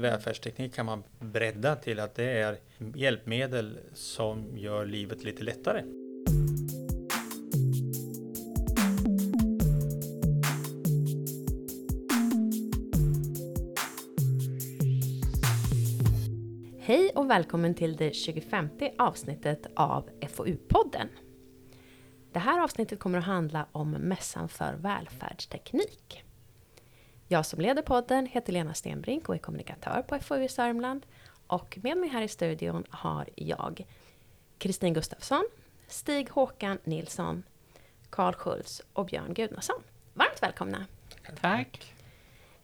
Välfärdsteknik kan man bredda till att det är hjälpmedel som gör livet lite lättare. Hej och välkommen till det 25 avsnittet av FoU-podden. Det här avsnittet kommer att handla om Mässan för välfärdsteknik. Jag som leder podden heter Lena Stenbrink och är kommunikatör på FoU Sörmland. Och med mig här i studion har jag Kristin Gustafsson, Stig Håkan Nilsson, Karl Schultz och Björn Gudnason. Varmt välkomna! Tack!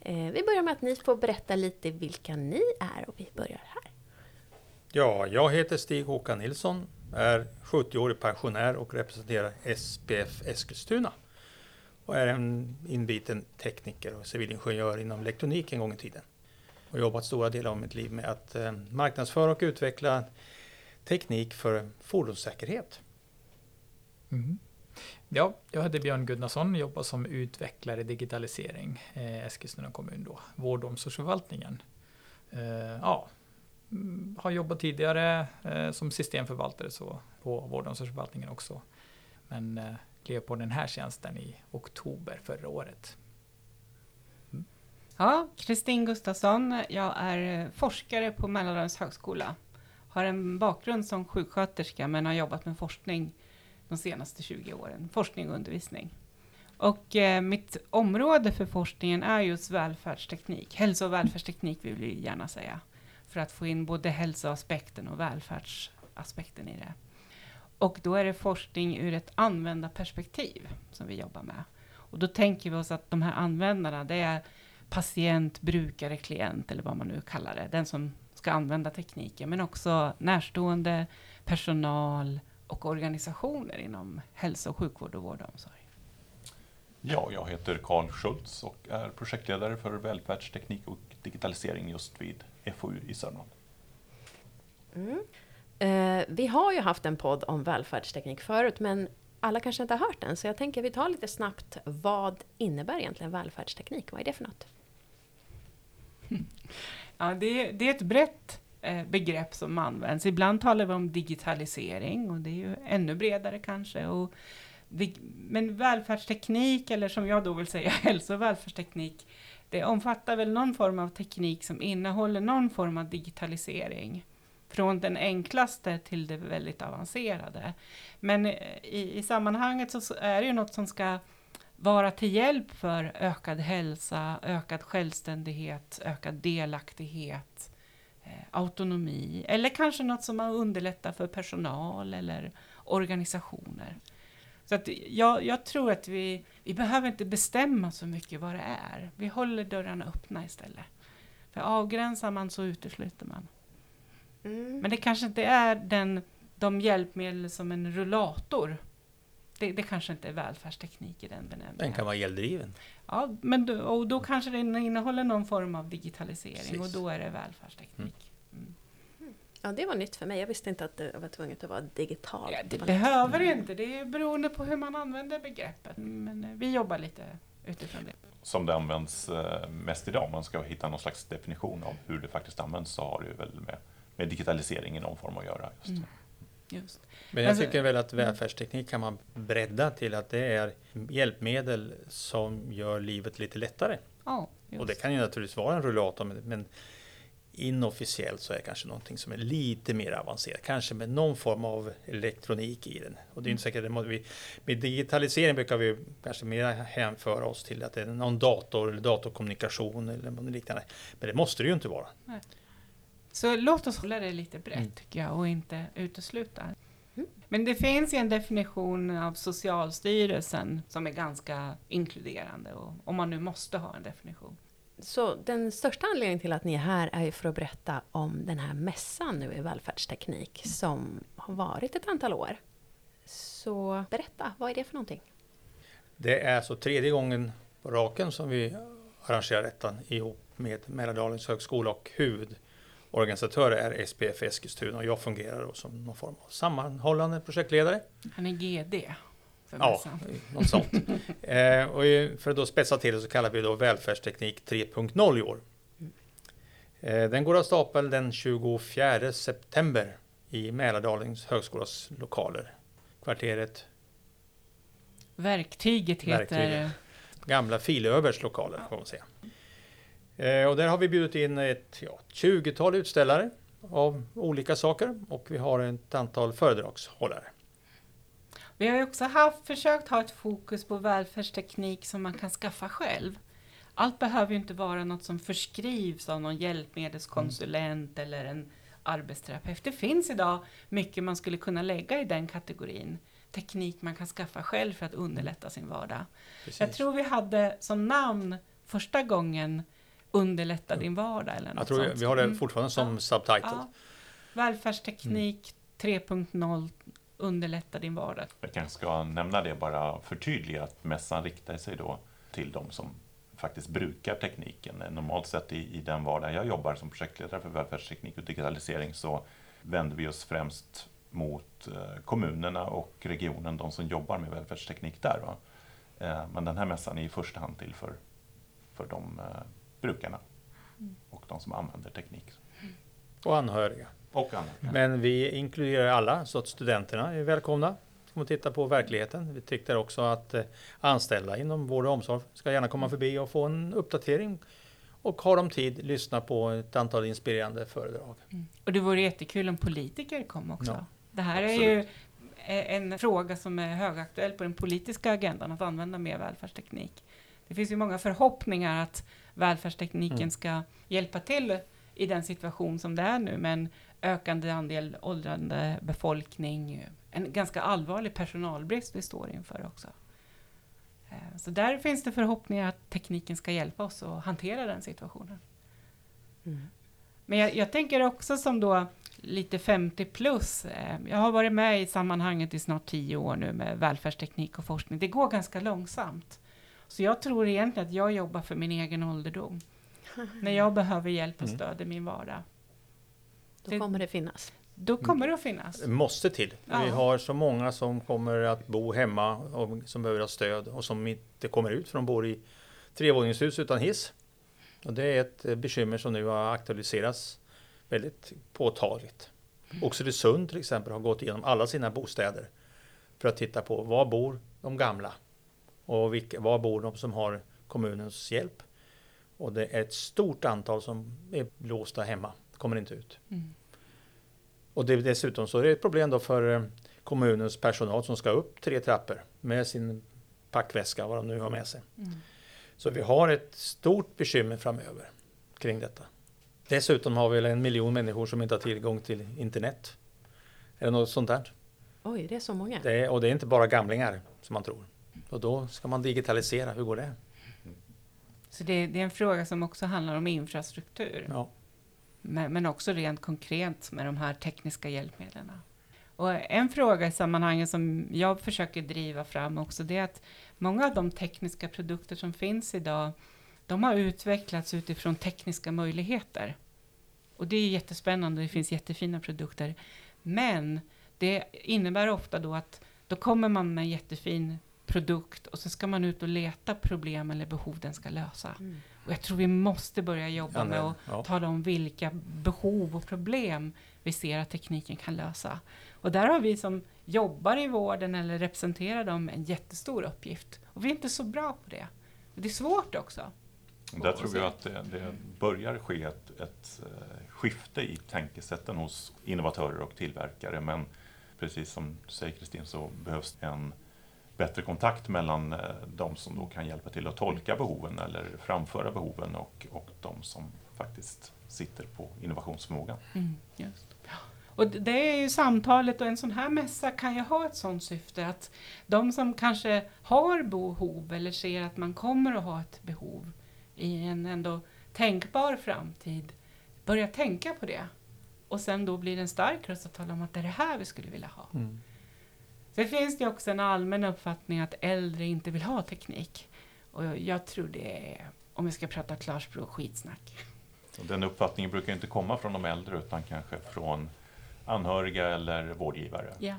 Eh, vi börjar med att ni får berätta lite vilka ni är och vi börjar här. Ja, jag heter Stig Håkan Nilsson, är 70-årig pensionär och representerar SPF Eskilstuna. Och är en inbiten tekniker och civilingenjör inom elektronik en gång i tiden. Och jobbat stora delar av mitt liv med att eh, marknadsföra och utveckla teknik för fordonssäkerhet. Mm. Ja, jag heter Björn Gunnarsson, jobbar som utvecklare i digitalisering, eh, Eskilstuna kommun då, vård och omsorgsförvaltningen. Eh, ja, mm, har jobbat tidigare eh, som systemförvaltare så på vård och omsorgsförvaltningen också. Men eh, klev på den här tjänsten i oktober förra året. Mm. Ja, Kristin Gustafsson. Jag är eh, forskare på Mälardalens högskola. Har en bakgrund som sjuksköterska men har jobbat med forskning de senaste 20 åren. Forskning och undervisning. Och eh, mitt område för forskningen är just välfärdsteknik. Hälso och välfärdsteknik vill vi gärna säga. För att få in både hälsoaspekten och välfärdsaspekten i det. Och då är det forskning ur ett användarperspektiv som vi jobbar med. Och då tänker vi oss att de här användarna, det är patient, brukare, klient eller vad man nu kallar det. Den som ska använda tekniken, men också närstående, personal och organisationer inom hälso och sjukvård och vård och omsorg. Ja, jag heter Karl Schultz och är projektledare för välfärdsteknik och digitalisering just vid FoU i Sörmland. Mm. Eh, vi har ju haft en podd om välfärdsteknik förut, men alla kanske inte har hört den, så jag tänker vi tar lite snabbt. Vad innebär egentligen välfärdsteknik? Vad är det för något? Ja, det, det är ett brett eh, begrepp som används. Ibland talar vi om digitalisering och det är ju ännu bredare kanske. Och vi, men välfärdsteknik, eller som jag då vill säga hälso och välfärdsteknik, det omfattar väl någon form av teknik som innehåller någon form av digitalisering från den enklaste till det väldigt avancerade. Men i, i sammanhanget så är det ju något som ska vara till hjälp för ökad hälsa, ökad självständighet, ökad delaktighet, eh, autonomi eller kanske något som underlättar för personal eller organisationer. Så att jag, jag tror att vi, vi behöver inte bestämma så mycket vad det är. Vi håller dörrarna öppna istället. För avgränsar man så utesluter man. Mm. Men det kanske inte är den, de hjälpmedel som en rullator. Det, det kanske inte är välfärdsteknik i den benämningen. Den kan vara eldriven. Ja, men då, och då kanske den innehåller någon form av digitalisering Precis. och då är det välfärdsteknik. Mm. mm. Ja, det var nytt för mig. Jag visste inte att det var tvunget att vara digitalt. Ja, det behöver det inte. Det är beroende på hur man använder begreppet. Men eh, vi jobbar lite utifrån det. Som det används eh, mest idag, om man ska hitta någon slags definition av hur det faktiskt används, så har det ju väl med med digitalisering i någon form att göra. Just. Mm. Just. Men jag alltså, tycker väl att välfärdsteknik kan man bredda till att det är hjälpmedel som gör livet lite lättare. Ja, och det kan ju naturligtvis vara en rullator, men inofficiellt så är det kanske någonting som är lite mer avancerat. Kanske med någon form av elektronik i den. Och det är inte säkert att vi, med digitalisering brukar vi kanske mer hänföra oss till att det är någon dator eller datorkommunikation eller något liknande. Men det måste det ju inte vara. Nej. Så låt oss hålla det lite brett mm. tycker jag och inte utesluta. Mm. Men det finns ju en definition av Socialstyrelsen som är ganska inkluderande och, om man nu måste ha en definition. Så den största anledningen till att ni är här är ju för att berätta om den här mässan nu i välfärdsteknik som har varit ett antal år. Så berätta, vad är det för någonting? Det är så tredje gången på raken som vi arrangerar detta ihop med Mälardalens högskola och huvud organisatör är SPF Eskilstuna och jag fungerar som någon form av sammanhållande projektledare. Han är GD? Ja, något sånt. eh, och för att då spetsa till det så kallar vi då välfärdsteknik 3.0 i år. Eh, Den går av stapeln den 24 september i Mälardalens högskolas lokaler. Kvarteret Verktyget heter... Verktyget. Gamla Filövers lokaler får man säga. Eh, Och där har vi bjudit in ett ja, 20-tal utställare av olika saker och vi har ett antal föredragshållare. Vi har också haft, försökt ha ett fokus på välfärdsteknik som man kan skaffa själv. Allt behöver ju inte vara något som förskrivs av någon hjälpmedelskonsulent eller en arbetsterapeut. Det finns idag mycket man skulle kunna lägga i den kategorin. Teknik man kan skaffa själv för att underlätta sin vardag. Precis. Jag tror vi hade som namn första gången Underlätta din vardag eller något Jag tror sånt. vi har det Mm. fortfarande som Ja. subtitle. Ja. Välfärdsteknik 3.0 Underlätta din vardag. Jag kanske ska nämna det bara förtydliga att mässan riktar sig då till de som faktiskt brukar tekniken. Normalt sett i, i den vardag jag jobbar som projektledare för välfärdsteknik och digitalisering så vänder vi oss främst mot eh, kommunerna och regionen, de som jobbar med välfärdsteknik där. Va? Eh, men den här mässan är i första hand till för, för de eh, brukarna och de som använder teknik. Och anhöriga. Och annat. Men vi inkluderar alla så att studenterna är välkomna att titta på verkligheten. Vi tyckte också att eh, anställda inom vård och omsorg ska gärna komma förbi och få en uppdatering och har de tid lyssna på ett antal inspirerande föredrag. Och det vore jättekul om politiker kom också. Ja, det här är ju en fråga som är högaktuell på den politiska agendan, att använda mer välfärdsteknik. Det finns ju många förhoppningar att välfärdstekniken Mm. ska hjälpa till i den situation som det är nu, med en ökande andel åldrande befolkning, en ganska allvarlig personalbrist vi står inför också. Eh, Så där finns det förhoppningar att tekniken ska hjälpa oss att hantera den situationen. Mm. Men jag, jag tänker också som då lite 50 plus. Eh, jag har varit med i sammanhanget i snart 10 år nu med välfärdsteknik och forskning. Det går ganska långsamt. Så jag tror egentligen att jag jobbar för min egen ålderdom. När jag behöver hjälp och Mm. stöd i min vardag. Då kommer det finnas. Då kommer det att finnas. Det måste till. Ja. Vi har så många som kommer att bo hemma och som behöver ha stöd och som inte kommer ut för de bor i trevåningshus utan hiss. Och det är ett eh, bekymmer som nu har aktualiserats väldigt påtagligt. Oxelösund till exempel har gått igenom alla sina bostäder för att titta på var bor de gamla och vilka, var bor de som har kommunens hjälp. Och det är ett stort antal som är låsta hemma, kommer inte ut. Mm. Och det, dessutom så är det ett problem då för eh, kommunens personal som ska upp tre trappor med sin packväska, vad de nu har med sig. Mm. Så vi har ett stort bekymmer framöver kring detta. Dessutom har vi en miljon människor som inte har tillgång till internet. Eller något sånt där. Oj, det är så många. Det är, och det är inte bara gamlingar som man tror. Och då ska man digitalisera, hur går det? Så det, det är en fråga som också handlar om infrastruktur. Ja. Men, men också rent konkret med de här tekniska hjälpmedlen. Och en fråga i sammanhanget som jag försöker driva fram också, det är att många av de tekniska produkter som finns idag, de har utvecklats utifrån tekniska möjligheter. Och det är jättespännande, det finns jättefina produkter. Men det innebär ofta då att då kommer man med en jättefin produkt och så ska man ut och leta problem eller behov den ska lösa. Mm. Och jag tror vi måste börja jobba Ja, med att ja. tala om vilka behov och problem vi ser att tekniken kan lösa. Och där har vi som jobbar i vården eller representerar dem en jättestor uppgift. Och vi är inte så bra på det. Det är svårt också. Där tror jag att det, det börjar ske ett, ett eh, skifte i tänkesätten hos innovatörer och tillverkare. Men precis som du säger Kristin så behövs en bättre kontakt mellan eh, de som då kan hjälpa till att tolka behoven eller framföra behoven och, och de som faktiskt sitter på innovationsförmågan. Mm, just. Och det- det är ju samtalet och en sån här mässa kan ju ha ett sånt syfte att de som kanske har behov eller ser att man kommer att ha ett behov i en ändå tänkbar framtid börjar tänka på det. Och sen då blir det en stark röst att tala om att det är det här vi skulle vilja ha. Mm. Sen finns det också en allmän uppfattning att äldre inte vill ha teknik. Och jag tror det är, om vi ska prata klarspråk, skitsnack. Och den uppfattningen brukar inte komma från de äldre utan kanske från anhöriga eller vårdgivare. Ja.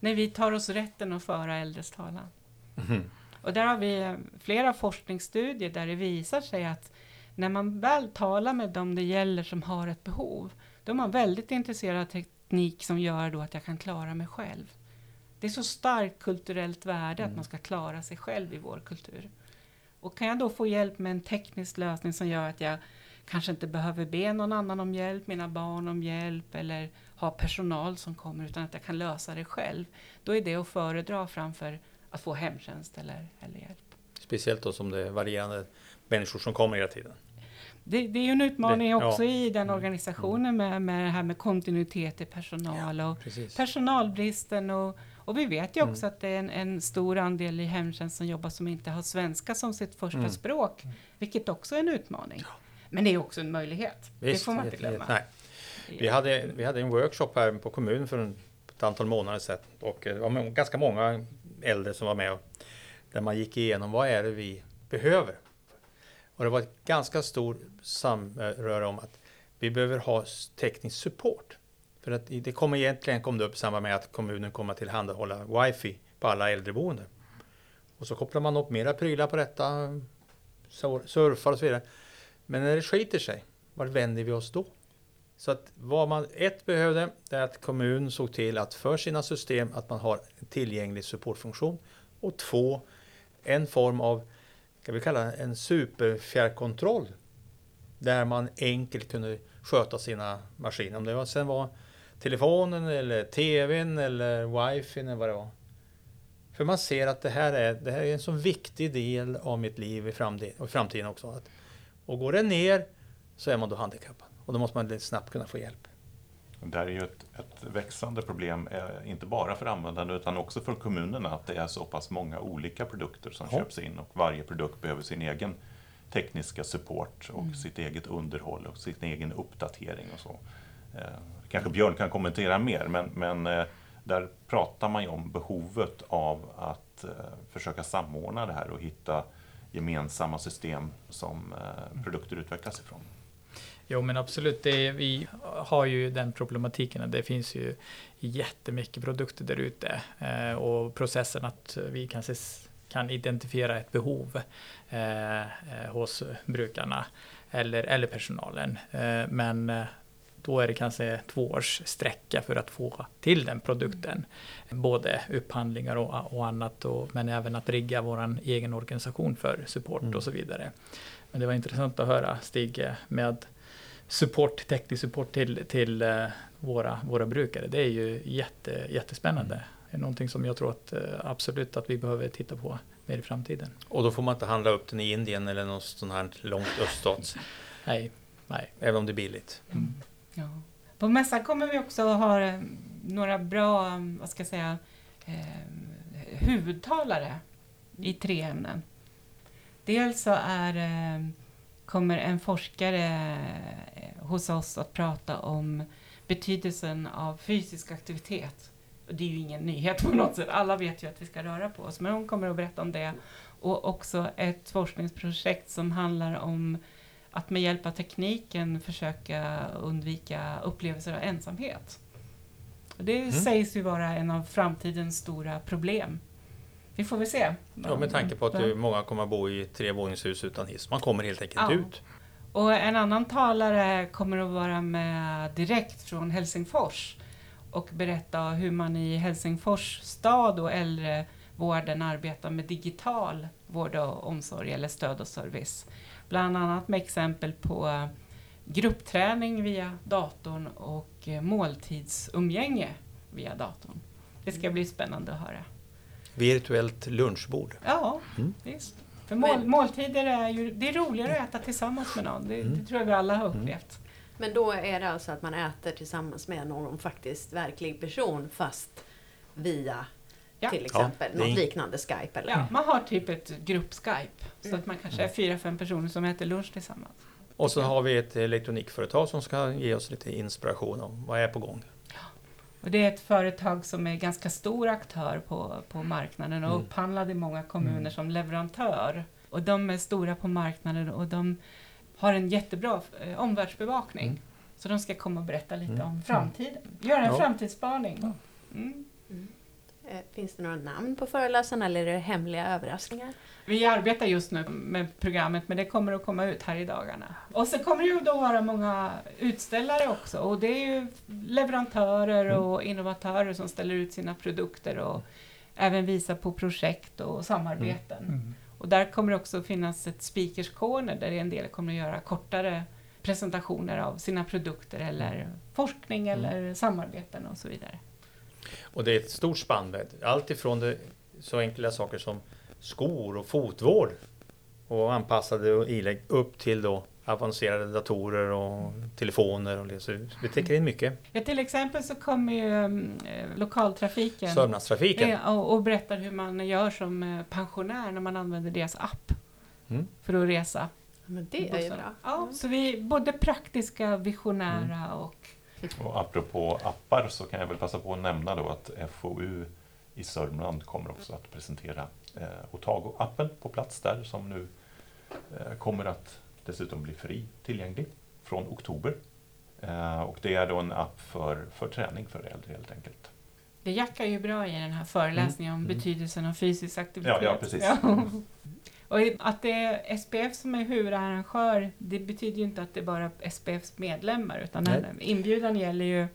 När vi tar oss rätten att föra äldres talan. Mhm. Och där har vi flera forskningsstudier där det visar sig att när man väl talar med dem det gäller som har ett behov, då är man väldigt intresserad av teknik som gör då att jag kan klara mig själv. Det är så starkt kulturellt värde Mm. att man ska klara sig själv i vår kultur. Och kan jag då få hjälp med en teknisk lösning som gör att jag kanske inte behöver be någon annan om hjälp, mina barn om hjälp eller ha personal som kommer utan att jag kan lösa det själv. Då är det att föredra framför att få hemtjänst eller, eller hjälp. Speciellt då som det är varierande människor som kommer hela tiden. Det, det är ju en utmaning Det- ja. också i den Mm. organisationen med, med det här med kontinuitet i personal och Precis. personalbristen och, och vi vet ju också Mm. att det är en, en stor andel i hemtjänst som jobbar som inte har svenska som sitt första Mm. språk, vilket också är en utmaning. Men det är också en möjlighet. det Visst, får man inte glömma. Nej. Vi, hade, vi hade en workshop här på kommunen för en, ett antal månader sedan och eh, det var ganska många äldre som var med och, där man gick igenom vad är det vi behöver. Och det var ett ganska stort samröre om att vi behöver ha teknisk support. För att det kommer egentligen kom det upp i samband med att kommunen kommer att tillhandahålla wifi på alla äldreboenden. Och så kopplar man upp mera prylar på detta, surfar och så vidare. Men när det skiter sig, var vänder vi oss då? Så att vad man ett behövde, det är att kommunen såg till att för sina system att man har en tillgänglig supportfunktion. Och två, en form av, kan vi kalla det en superfjärrkontroll. Där man enkelt kunde sköta sina maskiner. Om det var, sen var telefonen eller tvn eller wifi eller vad det var. För man ser att det här är, det här är en så viktig del av mitt liv i framtiden, och i framtiden också. Att, och går det ner så är man då handikappad. Och då måste man snabbt kunna få hjälp. Det här är ju ett, ett växande problem, eh, inte bara för användarna utan också för kommunerna, att det är så pass många olika produkter som Ja. köps in och varje produkt behöver sin egen tekniska support och sitt eget underhåll och sin egen uppdatering och så. Eh, kanske Björn kan kommentera mer, men, men eh, där pratar man ju om behovet av att eh, försöka samordna det här och hitta gemensamma system som eh, produkter utvecklas ifrån. Jo men absolut, det, vi har ju den problematiken att det finns ju jättemycket produkter där ute eh, och processen att vi kanske s- kan identifiera ett behov eh, eh, hos brukarna eller, eller personalen. Eh, men eh, då är det kanske två års sträcka för att få till den produkten. Både upphandlingar och, och annat, och, men även att rigga vår egen organisation för support Mm. och så vidare. Men det var intressant att höra Stig eh, med support, teknisk support till, till eh, våra, våra brukare. Det är ju jätte, jättespännande. Det är någonting som jag tror att eh, absolut att vi behöver titta på mer i framtiden. Och då får man inte handla upp den i Indien eller något sånt här långt öststats. Nej, nej. även om det är billigt. Ja. På mässan kommer vi också att ha några bra, vad ska jag säga, eh, huvudtalare i tre ämnen. Dels så är, eh, kommer en forskare eh, hos oss att prata om betydelsen av fysisk aktivitet. Och det är ju ingen nyhet på något sätt, alla vet ju att vi ska röra på oss, men hon kommer att berätta om det. Och också ett forskningsprojekt som handlar om att med hjälp av tekniken försöka undvika upplevelser av ensamhet. Och det Mm. sägs ju vara en av framtidens stora problem. Vi får väl se. Ja, med tanke på att ju många kommer att bo i trevåningshus utan hiss. Man kommer helt enkelt Ja. ut. Och en annan talare kommer att vara med direkt från Helsingfors och berätta hur man i Helsingfors stad och äldrevården arbetar med digital vård och omsorg eller stöd och service. Bland annat med exempel på gruppträning via datorn och måltidsumgänge via datorn. Det ska bli spännande att höra. Virtuellt lunchbord. Ja, Mm. visst. För mål, måltider är ju, det är roligare att äta tillsammans med någon. Det, Mm. det tror jag vi alla har upplevt. Men då är det alltså att man äter tillsammans med någon faktiskt verklig person fast via Ja. till exempel Ja, något liknande Skype eller Ja, man har typ ett grupp-Skype. Så Mm. att man kanske är fyra, fem personer som äter lunch tillsammans. Och så har vi ett elektronikföretag som ska ge oss lite inspiration om vad är på gång. Och det är ett företag som är ganska stor aktör på, på marknaden och Mm. upphandlad i många kommuner Mm. som leverantör. Och de är stora på marknaden och de har en jättebra eh, omvärldsbevakning. Mm. Så de ska komma och berätta lite Mm. om framtiden. Göra en Ja. framtidsspaning. Ja. Mm. Eh, Finns det några namn på föreläsarna eller är det hemliga överraskningar? Vi arbetar just nu med programmet men det kommer att komma ut här i dagarna. Och så kommer det ju då vara många utställare också och det är ju leverantörer Mm. och innovatörer som ställer ut sina produkter och även visar på projekt och samarbeten. Mm. Och där kommer det också finnas ett speakers corner där en del kommer att göra kortare presentationer av sina produkter eller forskning Mm. eller samarbeten och så vidare. Och det är ett stort spann allt ifrån det, så enkla saker som skor och fotvård och anpassade ilägg upp till då avancerade datorer och telefoner och det. Så vi täcker in mycket. Ja, till exempel så kommer ju mm, eh, lokaltrafiken Sörmlandstrafiken. eh, och, och berättar hur man gör som eh, pensionär när man använder deras app Mm. för att resa. Men det är ju bra. Ja, så vi är både praktiska, visionära Mm. och Och apropå appar så kan jag väl passa på att nämna då att FoU i Sörmland kommer också att presentera eh, Otago-appen på plats där som nu eh, kommer att dessutom bli fri tillgänglig från oktober. Eh, och det är då en app för, för träning för äldre helt enkelt. det jackar ju bra i den här föreläsningen om Mm. betydelsen av fysisk aktivitet. Ja, ja, precis. Och att det är SPF som är huvudarrangör, det betyder ju inte att det är bara SPFs medlemmar, utan Nej. inbjudan gäller ju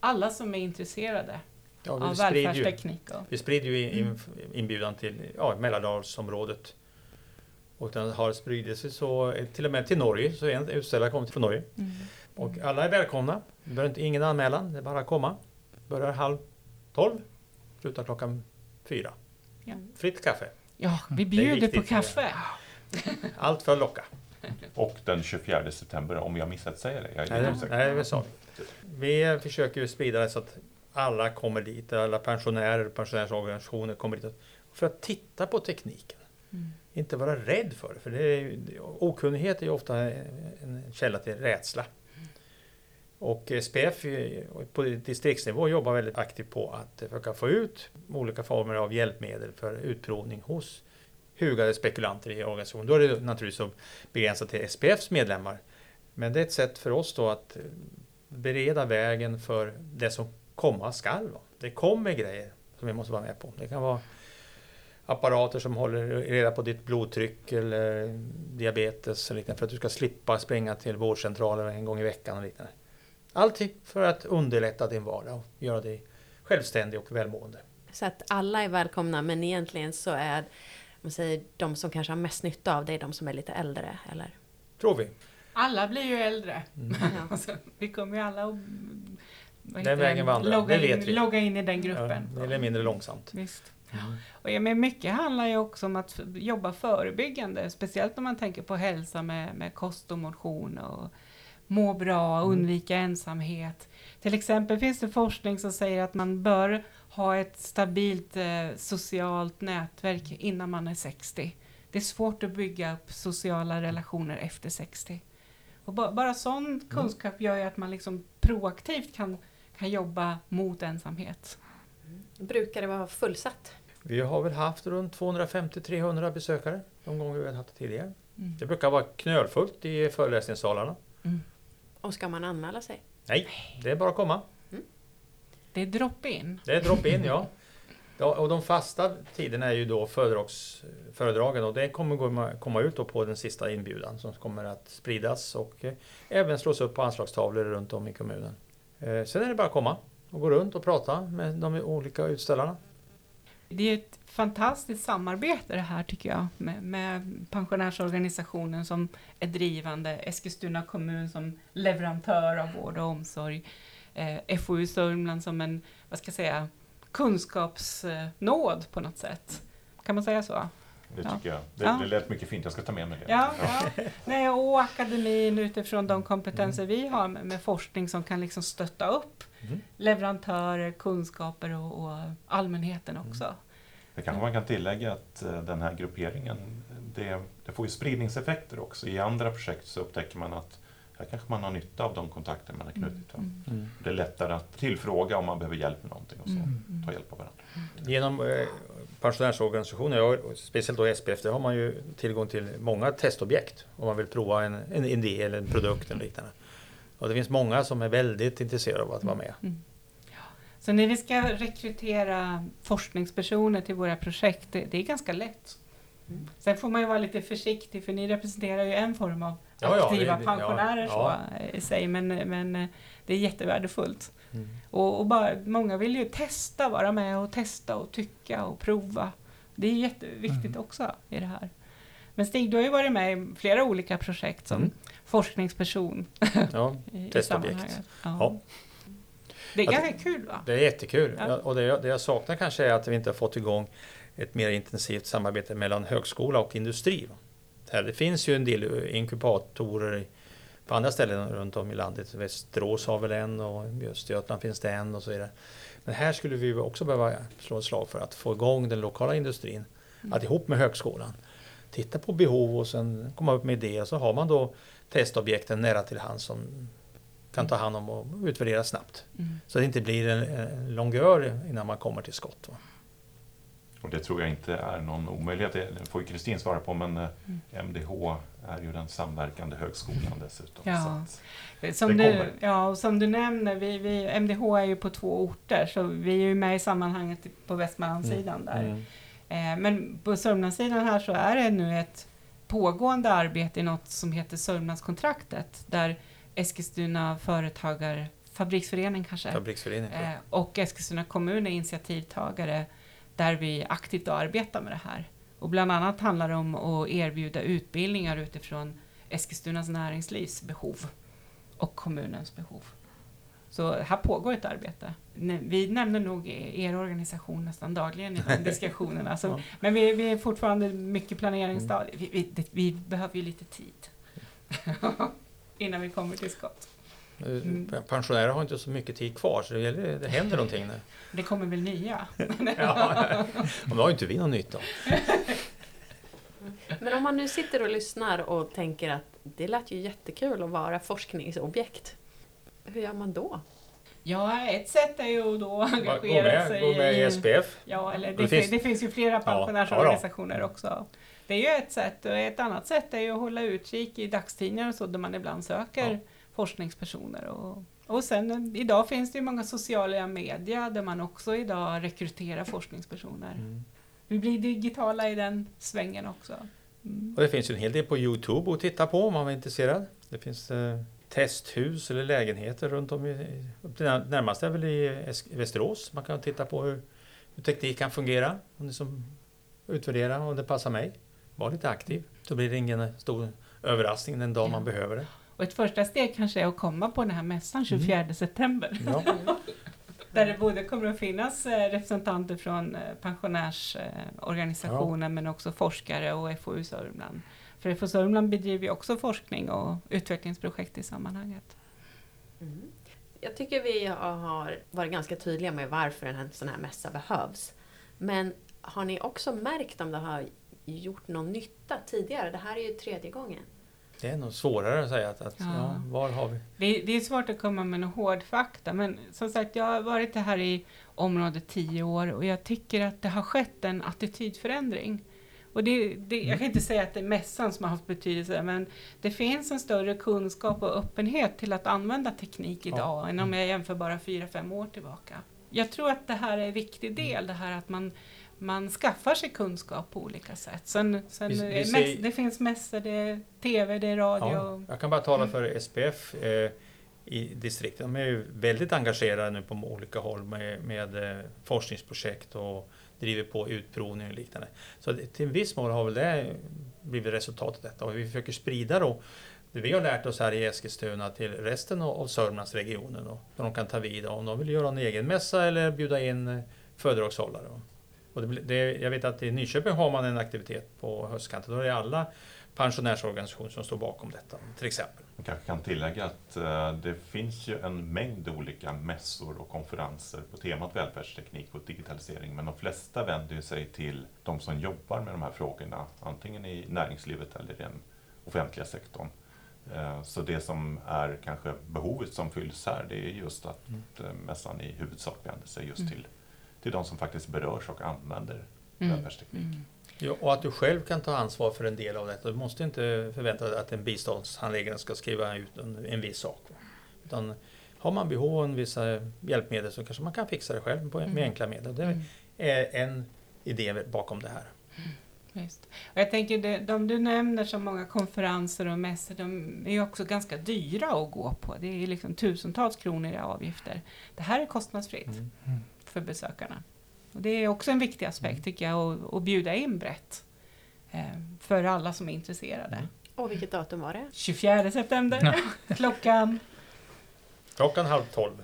alla som är intresserade Ja, av välfärdsteknik. Och, vi sprider ju in, inbjudan till ja, Mälardalsområdet. Och den har spridit sig så till och med till Norge, så en utställare kommer från Norge. mm. Och alla är välkomna. Det behöver inte, ingen anmälan, det är bara att komma. Börjar halv tolv, slutar klockan fyra. Ja. Fritt kaffe. Ja, vi bjuder på kaffe. Allt för att locka. Och den 24 september, om jag missat att säga det. Jag är Nej, osäker. nej, sa vi. Vi försöker ju sprida det så att alla kommer dit, alla pensionärer och pensionärsorganisationer kommer dit för att titta på tekniken. Mm. Inte vara rädd för det, för det är, ju- okunnighet är ju ofta en källa till rädsla. Och eh, SPF på distriktsnivå jobbar väldigt aktivt på att eh, försöka få ut olika former av hjälpmedel för utprovning hos hugade spekulanter i organisationen. Då är det naturligtvis begränsat till SPFs medlemmar. Men det är ett sätt för oss då att eh, bereda vägen för det som komma skall. Det kommer grejer som vi måste vara med på. Det kan vara apparater som håller reda på ditt blodtryck eller diabetes eller liknande för att du ska slippa springa till vårdcentralen en gång i veckan och liknande. Allting för att underlätta din vardag och göra dig självständig och välmående. Så att alla är välkomna men egentligen så är man säger, de som kanske har mest nytta av det är de som är lite äldre. Eller? Tror vi. Alla blir ju äldre. Mm. Alltså, vi kommer ju alla att Den vägen vandrar, logga, det in, vet vi. logga in i den Ja, gruppen. mer eller mindre långsamt. Visst. Och ja, men mycket handlar ju också om att jobba förebyggande, speciellt om man tänker på hälsa med, med kost och motion och må bra, Mm. undvika ensamhet. Till exempel finns det forskning som säger att man bör ha ett stabilt eh, socialt nätverk innan man är 60. Det är svårt att bygga upp sociala relationer efter 60. Och ba, bara sån kunskap gör ju att man liksom proaktivt kan, kan jobba mot ensamhet. Brukar det vara fullsatt? Vi har väl haft runt 250-300 besökare de gånger vi har haft det tidigare. Mm. Det brukar vara knölfullt i föreläsningssalarna. Och ska man anmäla sig? Nej, det är bara att komma. Det är drop-in. Det är drop-in, ja. ja. Och de fasta tiderna är ju då föredrags, föredragen och det kommer komma ut då på den sista inbjudan som kommer att spridas och eh, även slås upp på anslagstavlor runt om i kommunen. Eh, sen är det bara att komma och gå runt och prata med de olika utställarna. Det är ett fantastiskt samarbete det här tycker jag med, med pensionärsorganisationen som är drivande, Eskilstuna kommun som leverantör av vård och omsorg, eh, FoU Sörmland som en, vad ska jag säga, kunskapsnåd på något sätt. Kan man säga så? Det Ja. tycker jag. Det, Ja. det lät mycket fint, jag ska ta med mig det. Ja, ja. Nej, och akademin utifrån de kompetenser vi har med, med forskning som kan liksom stötta upp Mm. leverantörer, kunskaper och, och allmänheten också. Det kanske man kan tillägga att eh, den här grupperingen, det, det får ju spridningseffekter också. I andra projekt så upptäcker man att här kanske man har nytta av de kontakter man har knutit. va? Mm. Det är lättare att tillfråga om man behöver hjälp med någonting och så. Mm. Ta hjälp av varandra. Genom eh, pensionärsorganisationer, speciellt då SPF, där har man ju tillgång till många testobjekt om man vill prova en, en idé eller en produkt eller liknande. Och det finns många som är väldigt intresserade av att vara med. Mm. Så när vi ska rekrytera forskningspersoner till våra projekt, det, det är ganska lätt. Mm. Sen får man ju vara lite försiktig för ni representerar ju en form av Ja, ja, aktiva det- det- pensionärer ja, så, ja. eh, i sig, men, men eh, det är jättevärdefullt. Mm. Och, och bara, många vill ju testa, vara med och testa och tycka och prova. Det är jätteviktigt Mm. också i det här. Men Stig, du har ju varit med i flera olika projekt som Mm. forskningsperson Ja, Testobjekt. Ja. Ja. Det är Ja, ganska kul va? det är jättekul. Ja. Ja. Och det jag, det jag saknar kanske är att vi inte har fått igång ett mer intensivt samarbete mellan högskola och industri. det finns ju en del inkubatorer i- på andra ställen runt om i landet. Västerås har väl en och i Östergötland finns det en och så vidare. Men här skulle vi också behöva slå ett slag för att få igång den lokala industrin. Mm. Att ihop med högskolan titta på behov och sen komma upp med idéer. Så har man då testobjekten nära till hand som kan ta hand om och utvärdera snabbt. Mm. Så det inte blir en, en longör innan man kommer till skott. Va? Och det tror jag inte är någon omöjlighet. Det får ju Kristin svara på, men eh, MDH är ju den samverkande högskolan dessutom. Ja. Att, Som Det du, kommer. ja, och som du nämner, vi, vi, MDH är ju på två orter, så vi är ju med i sammanhanget på Västmanlandssidan där. Mm. Eh, men på Sörmlandssidan här så är det nu ett pågående arbete i något som heter Sörmlandskontraktet, där Eskilstuna företagar, fabriksförening kanske, Fabriksföreningen. eh, och Eskilstuna kommun är initiativtagare, där vi aktivt arbetar med det här. Och bland annat handlar det om att erbjuda utbildningar utifrån Eskilstunas näringslivs behov och kommunens behov. Så här pågår ett arbete. Vi nämner nog er organisation nästan dagligen i de diskussionerna. Så. Men vi, vi är fortfarande mycket planeringsstadiet. Vi, vi, det- vi behöver ju lite tid innan vi kommer till skott. Mm. Eh, Pensionärer har inte så mycket tid kvar så det, gäller, det händer någonting. Nu. Det kommer väl nya? Ja, då har ju inte vi någon nytta. Men om man nu sitter och lyssnar och tänker att det lät ju jättekul att vara forskningsobjekt. Hur gör man då? Ja, ett sätt är ju att då Gå engagera med, sig gå med i SPF. Ja, eller det, Det finns, finns- det finns ju flera pensionärsorganisationer ja också. Det är ju ett sätt och ett annat sätt är ju att hålla utkik i dagstidningar och så där man ibland söker Ja. Forskningspersoner. Och, och sen idag finns det ju många sociala medier där man också idag rekryterar forskningspersoner. Mm. Vi blir digitala i den svängen också. Mm. Och det finns ju en hel del på Youtube att titta på om man är intresserad. Det finns eh, testhus eller lägenheter runt om i, i upp till när- närmast är väl i Västerås. Man kan titta på hur, hur teknik kan fungera. Om det som utvärdera om det passar mig. Var lite aktiv. Så blir det ingen stor överraskning den dag Ja. man behöver det. Och ett första steg kanske är att komma på den här mässan 24 september. Ja. Där det både kommer att finnas eh, representanter från eh, pensionärsorganisationer men också forskare och FoU Sörmland. För FoU Sörmland bedriver ju också forskning och utvecklingsprojekt i sammanhanget. Mm. Jag tycker vi har varit ganska tydliga med varför en sån här mässa behövs. Men har ni också märkt om det har gjort någon nytta tidigare? Det här är ju tredje gången. Det är nog svårare att säga att, att Ja. ja. var har vi? Det, det är svårt att komma med någon hård fakta men som sagt jag har varit här i området tio år och jag tycker att det har skett en attitydförändring. Och det, det, jag kan inte säga att det är mässan som har haft betydelse men det finns en större kunskap och öppenhet till att använda teknik idag Ja. än om jag jämför bara fyra, fem år tillbaka. Jag tror att det här är en viktig del, det här att man man skaffar sig kunskap på olika sätt. Sen, sen Vi- vi eh, ser- mäss, det finns mässor, det är TV, det är radio. Ja, jag kan bara tala för SPF eh, i distriktet. De är ju väldigt engagerade nu på olika håll med, med eh, forskningsprojekt och driver på utprovning och liknande. Så det, till en viss mån har väl det blivit resultatet av detta och vi försöker sprida då det vi har lärt oss här i Eskilstuna till resten av, Sörmlandsregionen. Då, så de kan ta vid om de vill göra en egen mässa eller bjuda in eh, föredragshållare. Och det, det, jag vet att i Nyköping har man en aktivitet på höstkanten. Då är det alla pensionärsorganisationer som står bakom detta, till exempel. Man kanske kan tillägga att eh, det finns ju en mängd olika mässor och konferenser på temat välfärdsteknik och digitalisering, men de flesta vänder sig till de som jobbar med de här frågorna, antingen i näringslivet eller i den offentliga sektorn. Eh, Så det som är kanske behovet som fylls här, det är just att Mm. eh, mässan i huvudsak vänder sig just Mm. till, till de som faktiskt berörs och använder Mm. välfärdsteknik. Mm. Ja, och att du själv kan ta ansvar för en del av detta. Du måste inte förvänta dig att en biståndshandläggare ska skriva ut en, en viss sak. Utan har man behov av vissa hjälpmedel så kanske man kan fixa det själv på, med Mm. enkla medel. Det Mm. är en idé bakom det här. Just. Och jag tänker, det, de du nämner som många konferenser och mässor, de är ju också ganska dyra att gå på. Det är liksom tusentals kronor i avgifter. Det här är kostnadsfritt Mm. för besökarna. Och det är också en viktig aspekt Mm. tycker jag, att, att bjuda in brett. Eh, för alla som är intresserade. Mm. Och vilket datum var det? 24 september, klockan Klockan halv tolv.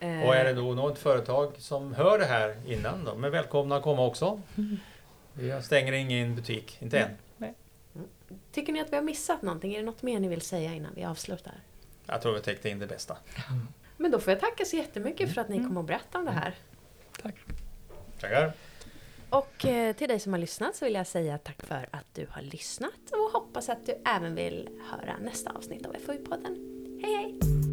Eh, Och är det då något företag som hör det här innan, de är välkomna att komma också. Vi stänger ingen butik, inte än. Tycker ni att vi har missat någonting? Är det något mer ni vill säga innan vi avslutar? Jag tror vi täckte in det bästa. Men då får jag tacka så jättemycket för att ni Mm. kom och berättade om det här. Tackar! Och eh, till dig som har lyssnat så vill jag säga tack för att du har lyssnat och hoppas att du även vill höra nästa avsnitt av FoU-podden. Hej hej!